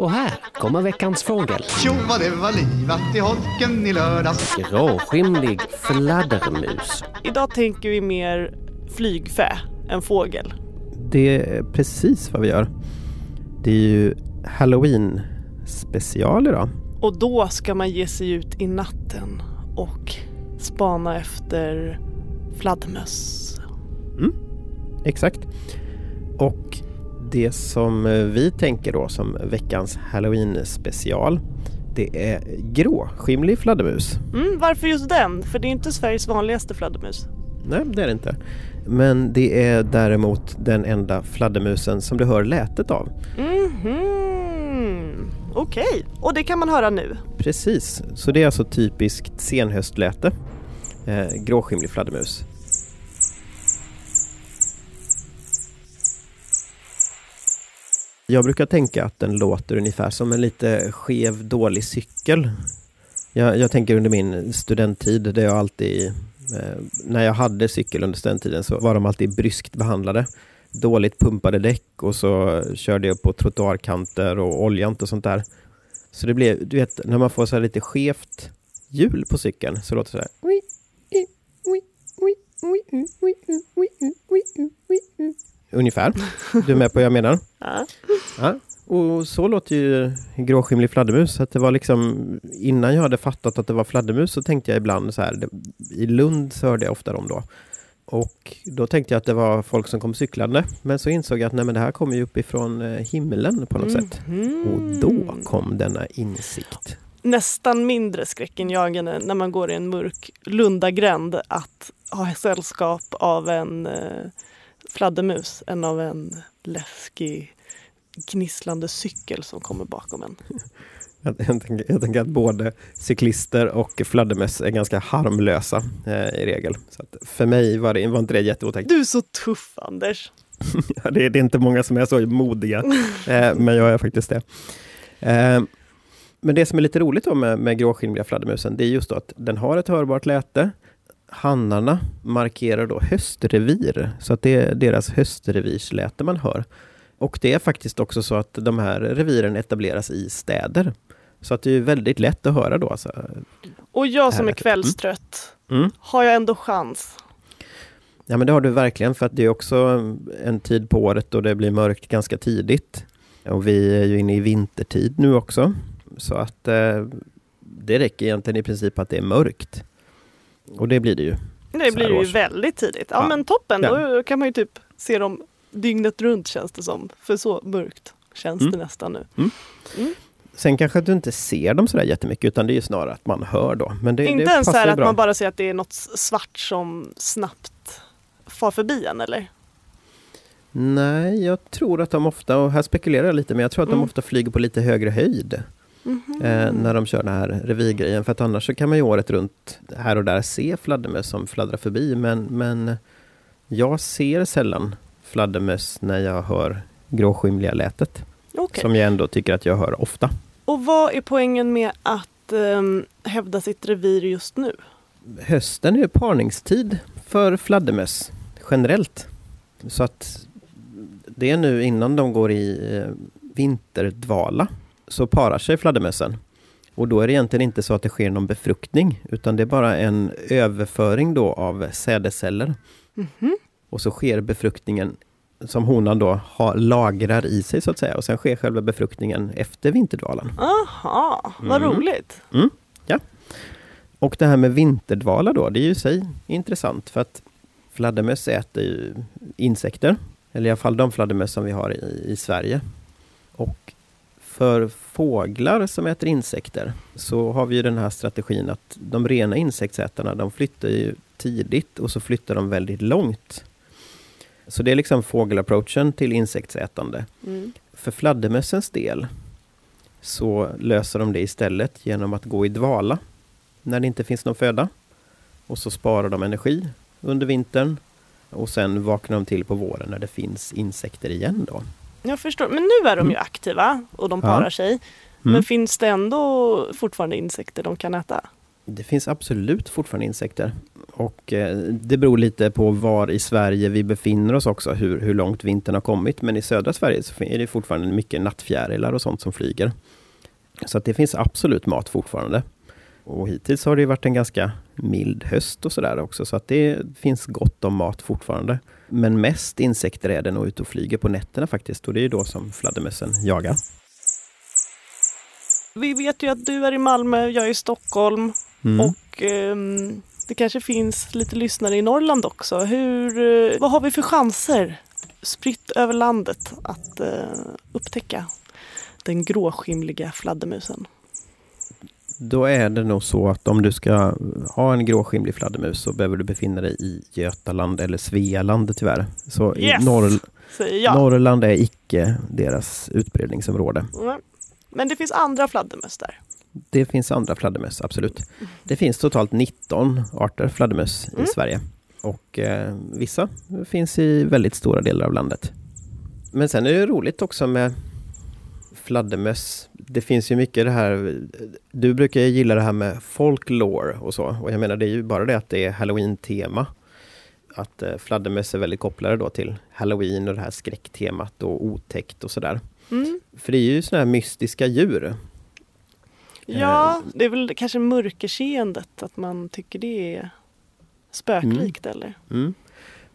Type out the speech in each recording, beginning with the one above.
Och här kommer veckans fågel. Tjo vad det var livat i holken i lördags. Gråskimlig fladdermus. Idag tänker vi mer flygfä än fågel. Det är precis vad vi gör. Det är ju Halloween special idag. Och då ska man ge sig ut i natten och spana efter fladdermöss. Exakt. Och det som vi tänker då som veckans Halloween special det är gråskimlig fladdermus. Mm, varför just den? För det är inte Sveriges vanligaste fladdermus. Nej, det är det inte. Men det är däremot den enda fladdermusen som du hör lätet av. Mhm. Okej, och det kan man höra nu. Precis, så det är alltså typiskt senhöstläte. Eh, gråskimlig fladdermus. Jag brukar tänka att den låter ungefär som en lite skev, dålig cykel. Jag, jag tänker under min studenttid, där jag alltid, eh, när jag hade cykel under studenttiden så var de alltid bryskt behandlade. Dåligt pumpade däck och så körde jag på trottoarkanter och oljant och sånt där. Så det blev, du vet, när man får så här lite skevt hjul på cykeln så låter det så här. Ungefär. Du är med på vad jag menar? Ja. Ja. Och så låter ju gråskimlig fladdermus. Att det var liksom, innan jag hade fattat att det var fladdermus så tänkte jag ibland så här. Det, I Lund så hörde jag ofta dem då. Och då tänkte jag att det var folk som kom cyklande. Men så insåg jag att nej, men det här kommer ju uppifrån eh, himlen på något sätt. Och då kom denna insikt. Nästan mindre skräckinjagande när man går i en mörk Lundagränd att ha sällskap av en eh, fladdermus än av en läskig gnisslande cykel som kommer bakom en. Jag, jag, tänker, jag tänker att både cyklister och fladdermöss är ganska harmlösa eh, i regel. Så för mig var, det, var inte det jätteotäckt. Du är så tuff Anders! Ja, det, det är inte många som är så modiga, eh, men jag är faktiskt det. Eh, men det som är lite roligt då med, med gråskimliga fladdermusen, det är just att den har ett hörbart läte. Hannarna markerar då höstrevir, så att det är deras höstrevirsläte man hör. Och det är faktiskt också så att de här reviren etableras i städer. Så att det är väldigt lätt att höra då. Alltså. Och jag som är Härligt. kvällstrött, Mm. har jag ändå chans? Ja men det har du verkligen för att det är också en tid på året då det blir mörkt ganska tidigt. Och vi är ju inne i vintertid nu också. Så att eh, det räcker egentligen i princip att det är mörkt. Och det blir det ju. Det blir ju väldigt tidigt. Ja, Ja. men toppen, Ja. då kan man ju typ se dem dygnet runt känns det som. För så mörkt känns Mm. det nästan nu. Sen kanske att du inte ser dem sådär jättemycket utan det är ju snarare att man hör då. Men det, Inte det ens så här att man bara ser att det är något svart som snabbt far förbi en eller? Nej, jag tror att de ofta, och här spekulerar jag lite, men jag tror att Mm. de ofta flyger på lite högre höjd. Mhm. eh, när de kör den här revirgrejen. För att annars så kan man ju året runt här och där se fladdermöss som fladdrar förbi. Men, men jag ser sällan fladdermöss när jag hör gråskimliga lätet. Okej. Som jag ändå tycker att jag hör ofta. Och vad är poängen med att ehm, hävda sitt revir just nu? Hösten är parningstid för fladdermöss generellt. Så att det är nu innan de går i eh, vinterdvala så parar sig fladdermössen. Och då är det egentligen inte så att det sker någon befruktning utan det är bara en överföring då av sädesceller. Mhm. Och så sker befruktningen som honan då har, lagrar i sig så att säga och sen sker själva befruktningen efter vinterdvalan. Aha, vad Mm. roligt. Och det här med vinterdvala då, det är ju i sig intressant för att fladdermöss äter ju insekter. Eller i alla fall de fladdermöss som vi har i, i Sverige. Och för fåglar som äter insekter så har vi ju den här strategin att de rena insektsätarna de flyttar ju tidigt och så flyttar de väldigt långt. Så det är liksom fågelapproachen till insektsätande. Mm. För fladdermössens del så löser de det istället genom att gå i dvala när det inte finns någon föda. Och så sparar de energi under vintern och sen vaknar de till på våren när det finns insekter igen då. Jag förstår. Men nu är de ju Mm. aktiva och de Ja. parar sig. Mm. Men finns det ändå fortfarande insekter de kan äta? Det finns absolut fortfarande insekter. Och eh, det beror lite på var i Sverige vi befinner oss också, hur, hur långt vintern har kommit. Men i södra Sverige så är det fortfarande mycket nattfjärilar och sånt som flyger. Så att det finns absolut mat fortfarande. Och hittills har det varit en ganska mild höst och sådär också, så att det finns gott om mat fortfarande. Men mest insekter är det nog ute och flyger på nätterna faktiskt, och det är då som fladdermössen jagar. Vi vet ju att du är i Malmö, jag är i Stockholm Mm. och ehm, det kanske finns lite lyssnare i Norrland också. Hur, eh, vad har vi för chanser spritt över landet att eh, upptäcka den gråskimliga fladdermusen? Då är det nog så att om du ska ha en gråskimlig fladdermus så behöver du befinna dig i Götaland eller Svealand tyvärr. Så Yes! i Norr. Norrland är icke deras utbredningsområde. Mm. Men det finns andra fladdermöss där. Det finns andra fladdermöss, absolut. Det finns totalt 19 arter fladdermöss Mm. i Sverige. Och eh, vissa finns i väldigt stora delar av landet. Men sen är det roligt också med fladdermöss. Det finns ju mycket det här, du brukar ju gilla det här med folklore och så. Och jag menar det är ju bara det att det är halloween-tema. Att eh, fladdermöss är väldigt kopplade då till halloween och det här skräcktemat och otäckt och sådär. Mm. För det är ju sådana här mystiska djur. Ja, det är väl kanske mörkerseendet, att man tycker det är spöklikt eller? Mm.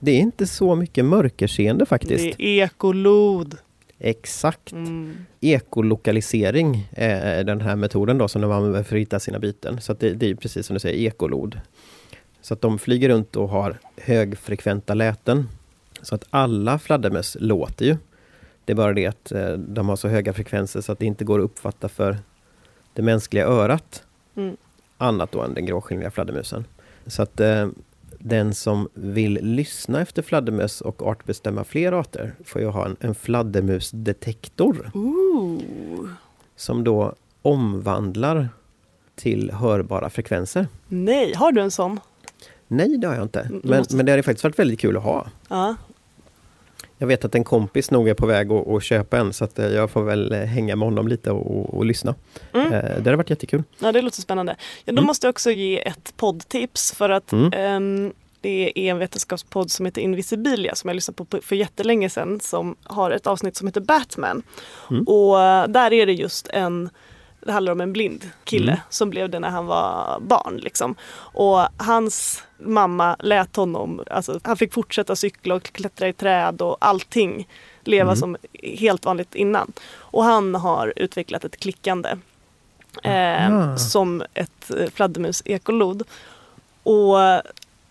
Det är inte så mycket mörkerseende faktiskt. Det är ekolod. Exakt. Mm. Ekolokalisering är den här metoden då som de använder för att hitta sina byten. Så det, det är precis som du säger, ekolod. Så att de flyger runt och har högfrekventa läten. Så att alla fladdermöss låter ju. Det är bara det att eh, de har så höga frekvenser så att det inte går att uppfatta för det mänskliga örat. Mm. Annat då än den gråskimliga fladdermusen. Så att eh, den som vill lyssna efter fladdermöss och artbestämma fler arter får ju ha en, en fladdermusdetektor Ooh. som då omvandlar till hörbara frekvenser. Nej, har du en sån? Nej, det har jag inte. Mm, Men, måste- men det hade faktiskt varit väldigt kul att ha. Ja. Jag vet att en kompis nog är på väg att, att köpa en så att eh, jag får väl eh, hänga med honom lite och, och lyssna. Mm. Eh, Det hade varit jättekul. ja, det låter spännande. Ja, då Mm. måste jag också ge ett poddtips för att Mm. ehm, det är en vetenskapspodd som heter Invisibilia som jag lyssnade på för jättelänge sedan som har ett avsnitt som heter Batman. Mm. Och där är det just en det handlar om en blind kille Mm. som blev det när han var barn. Liksom. Och hans mamma lät honom, alltså, han fick fortsätta cykla och klättra i träd och allting leva Mm. som helt vanligt innan. Och han har utvecklat ett klickande eh, Aha. som ett eh, fladdermus-ekolod. Och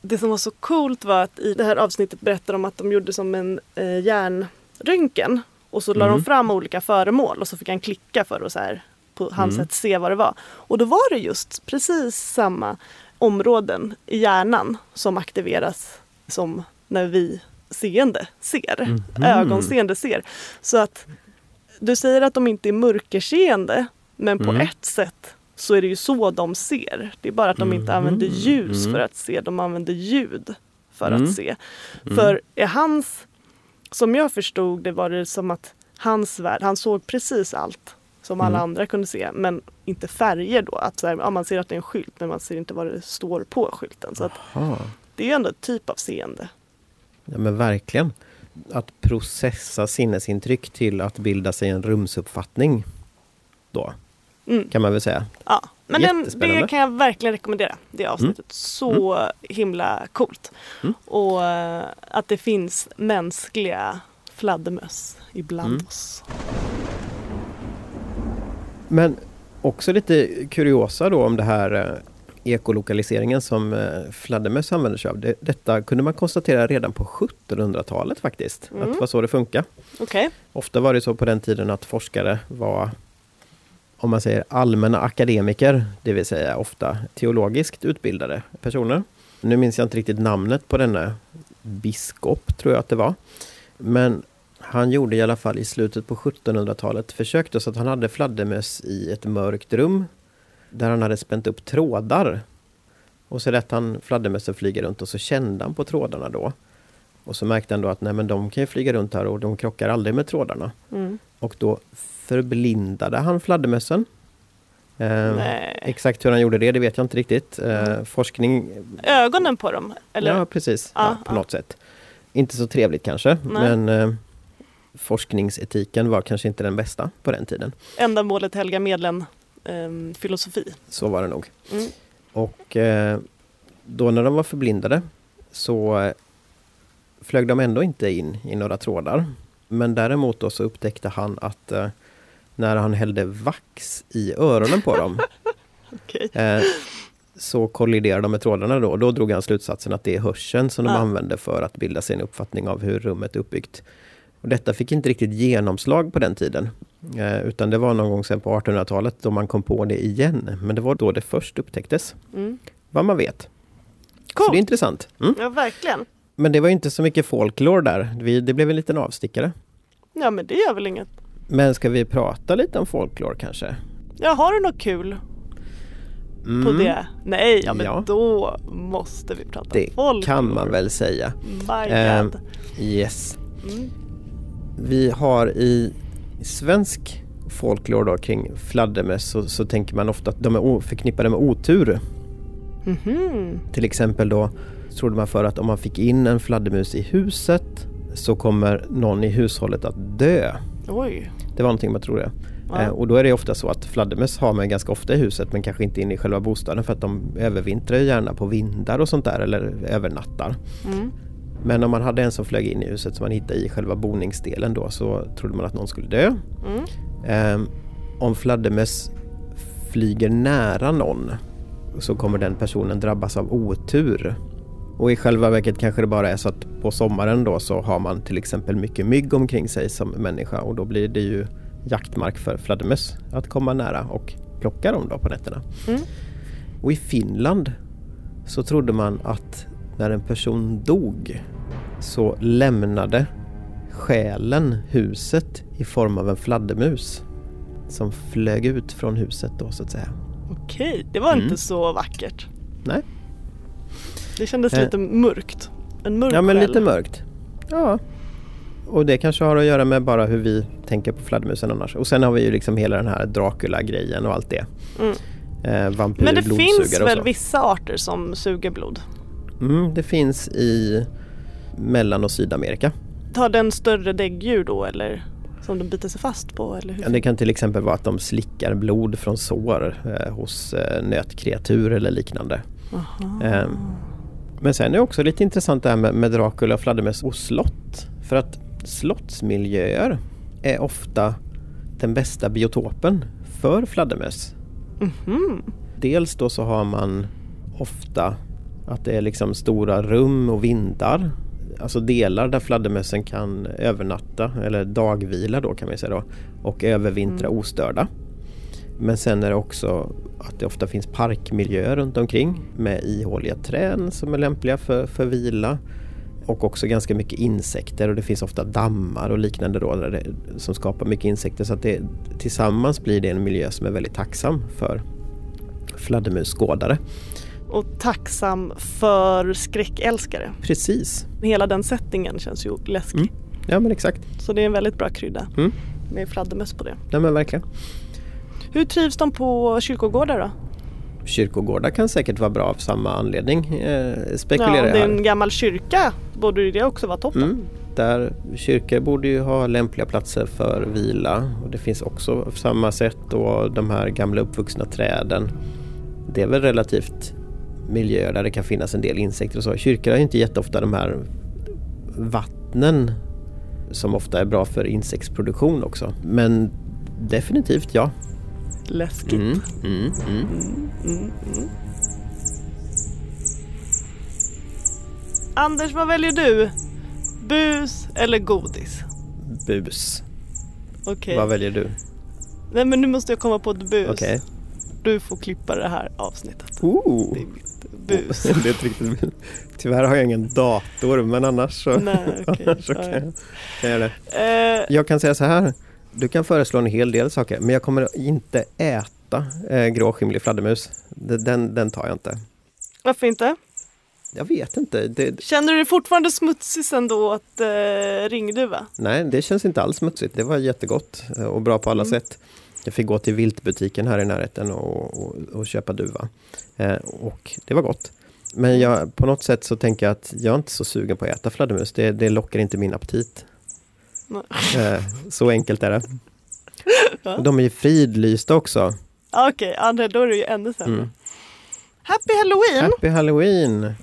det som var så coolt var att i det här avsnittet berättar de att de gjorde som en eh, hjärnröntgen och så la Mm. de fram olika föremål och så fick han klicka för att så här, på hans Mm. sätt se vad det var. Och då var det just precis samma områden i hjärnan som aktiveras som när vi seende ser. Mhm. Ögonseende ser. Så att du säger att de inte är mörkerseende men på Mm. ett sätt så är det ju så de ser. Det är bara att de inte Mhm. använder ljus Mm. för att se, de använder ljud för Mm. att se. Mm. För är hans, som jag förstod det var det som att hans värld, han såg precis allt som alla Mm. andra kunde se men inte färger då. Att så här, ja, man ser att det är en skylt men man ser inte vad det står på skylten. Så det är ju ändå ett typ av seende. Ja men verkligen. Att processa sinnesintryck till att bilda sig en rumsuppfattning. Då, Mm. kan man väl säga. Ja, men den, det kan jag verkligen rekommendera. Det avsnittet. Så himla coolt. Mm. Och eh, att det finns mänskliga fladdermöss ibland Mm. oss. Men också lite kuriosa då om det här eh, ekolokaliseringen som eh, fladdermöss använder sig av. Det, detta kunde man konstatera redan på 1700-talet faktiskt. Mm. Att det var så det funkar. Okej. Ofta var det så på den tiden att forskare var om man säger allmänna akademiker, det vill säga ofta teologiskt utbildade personer. Nu minns jag inte riktigt namnet på denna biskop, tror jag att det var. Men han gjorde i alla fall i slutet på 1700-talet försök då så att han hade fladdermöss i ett mörkt rum där han hade spänt upp trådar. Och så lät han fladdermössen flyga runt och så kände han på trådarna då. Och så märkte han då att nej men de kan ju flyga runt här och de krockar aldrig med trådarna. Mm. Och då förblindade han fladdermössen Eh, exakt hur han gjorde det, det vet jag inte riktigt. Eh, forskning, Ögonen på dem? Eller? ja precis, Ja, ja, på ja. något sätt. Inte så trevligt kanske, Nej. men eh, forskningsetiken var kanske inte den bästa på den tiden. Ändamålet helga medlen ehm, filosofi. Så var det nog. Mm. Och eh, då när de var förblindade så eh, flög de ändå inte in i några trådar. Men däremot då så upptäckte han att eh, när han hällde vax i öronen på dem Okej. eh, så kolliderade de med trådarna då. Då drog han slutsatsen att det är hörseln som de Ja. använde för att bilda sig en uppfattning av hur rummet är uppbyggt. Och detta fick inte riktigt genomslag på den tiden. Eh, utan det var någon gång sen på 1800-talet då man kom på det igen. Men det var då det först upptäcktes. Mm. Vad man vet. Så det är intressant. Mm. Ja, verkligen. Men det var inte så mycket folklore där. Vi, det blev en liten avstickare. Ja, men det gör väl inget. Men ska vi prata lite om folklore kanske? Ja, har du något kul på Mm, det? Nej, ja men Ja. då måste vi prata Det folklore. kan man väl säga. My God. Yes. Mm. Vi har i svensk folklore då kring fladdermöss så, så tänker man ofta att de är förknippade med otur. Mhm. Till exempel då trodde man för att om man fick in en fladdermus i huset så kommer någon i hushållet att dö. Oj. Det var någonting man trodde. Ja. Eh, och då är det ofta så att fladdermöss har man ganska ofta i huset men kanske inte inne i själva bostaden för att de övervintrar gärna på vindar och sånt där eller övernattar. Mm. Men om man hade en som flög in i huset som man hittade i själva boningsdelen då så trodde man att någon skulle dö. Mm. Eh, om fladdermöss flyger nära någon så kommer den personen drabbas av otur. Och i själva verket kanske det bara är så att på sommaren då så har man till exempel mycket mygg omkring sig som människa och då blir det ju jaktmark för fladdermöss att komma nära och plocka dem då på nätterna. Mm. Och i Finland så trodde man att när en person dog så lämnade själen huset i form av en fladdermus som flög ut från huset då så att säga. Okej, det var Mm. inte så vackert. Nej. Det kändes Eh. lite mörkt. En mörk Ja men själ. lite mörkt. Ja. Och det kanske har att göra med bara hur vi tänker på fladdermusen annars. Och sen har vi ju liksom hela den här Dracula-grejen och allt det. Mm. Eh, vampyr, Men det finns väl vissa arter som suger blod? Mm, det finns i Mellan och Sydamerika. Tar den större däggdjur då eller som de biter sig fast på? Eller hur? Ja, det kan till exempel vara att de slickar blod från sår eh, hos eh, nötkreatur eller liknande. Ehm, Men sen är det också lite intressant det här med, med Dracula, fladdermöss och slott. För att slottsmiljöer är ofta den bästa biotopen för fladdermöss. Mhm. Dels då så har man ofta att det är liksom stora rum och vindar. Alltså delar där fladdermössen kan övernatta eller dagvila då kan man säga då. Och övervintra Mm. ostörda. Men sen är det också att det ofta finns parkmiljöer runt omkring med ihåliga träd som är lämpliga för, för vila. Och också ganska mycket insekter och det finns ofta dammar och liknande då där det, som skapar mycket insekter. Så att det, tillsammans blir det en miljö som är väldigt tacksam för fladdermusskådare. Och tacksam för skräckälskare. Precis, Hela den settingen känns ju läskig. Mm. ja men exakt. Så det är en väldigt bra krydda Mm. med fladdermöss på det. Ja men verkligen. Hur trivs de på kyrkogårdar då? Kyrkogårdar kan säkert vara bra av samma anledning. Eh, Ja, spekulerar om jag det är en gammal kyrka borde ju det också vara toppen. Mm, där kyrkor borde ju ha lämpliga platser för vila och det finns också på samma sätt då de här gamla uppvuxna träden. Det är väl relativt miljöer där det kan finnas en del insekter och så. Kyrkor har ju inte jätteofta de här vattnen som ofta är bra för insektsproduktion också. Men definitivt ja. Läskigt. Mm, mm, mm. Mm, mm. Anders, vad väljer du? Bus eller godis? Bus. Okej. Vad väljer du? Nej men nu måste jag komma på ett bus. Okej. Du får klippa det här avsnittet. Ooh. Bus. det är ett riktigt Tyvärr har jag ingen dator men annars så, Nej, okej. annars så kan, jag, kan jag det. Eh, Jag kan säga så här. Du kan föreslå en hel del saker men jag kommer inte äta eh, gråskimlig fladdermus. Den- Den, tar jag inte. varför inte? Jag vet inte. Det, Känner du dig fortfarande smutsig sen då åt eh, ringduva? nej, det känns inte alls smutsigt. Det var jättegott och bra på alla Mm. sätt. Jag fick gå till viltbutiken här i närheten och, och, och köpa duva. Eh, och det var gott. Men jag, på något sätt så tänker jag att jag är inte så sugen på att äta fladdermus. Det, det lockar inte min aptit. Eh, så enkelt är det. Ja. De är ju fridlysta också. Okej, ja, det- då är det ju ännu sämre. Mm. Happy Halloween! Happy Halloween!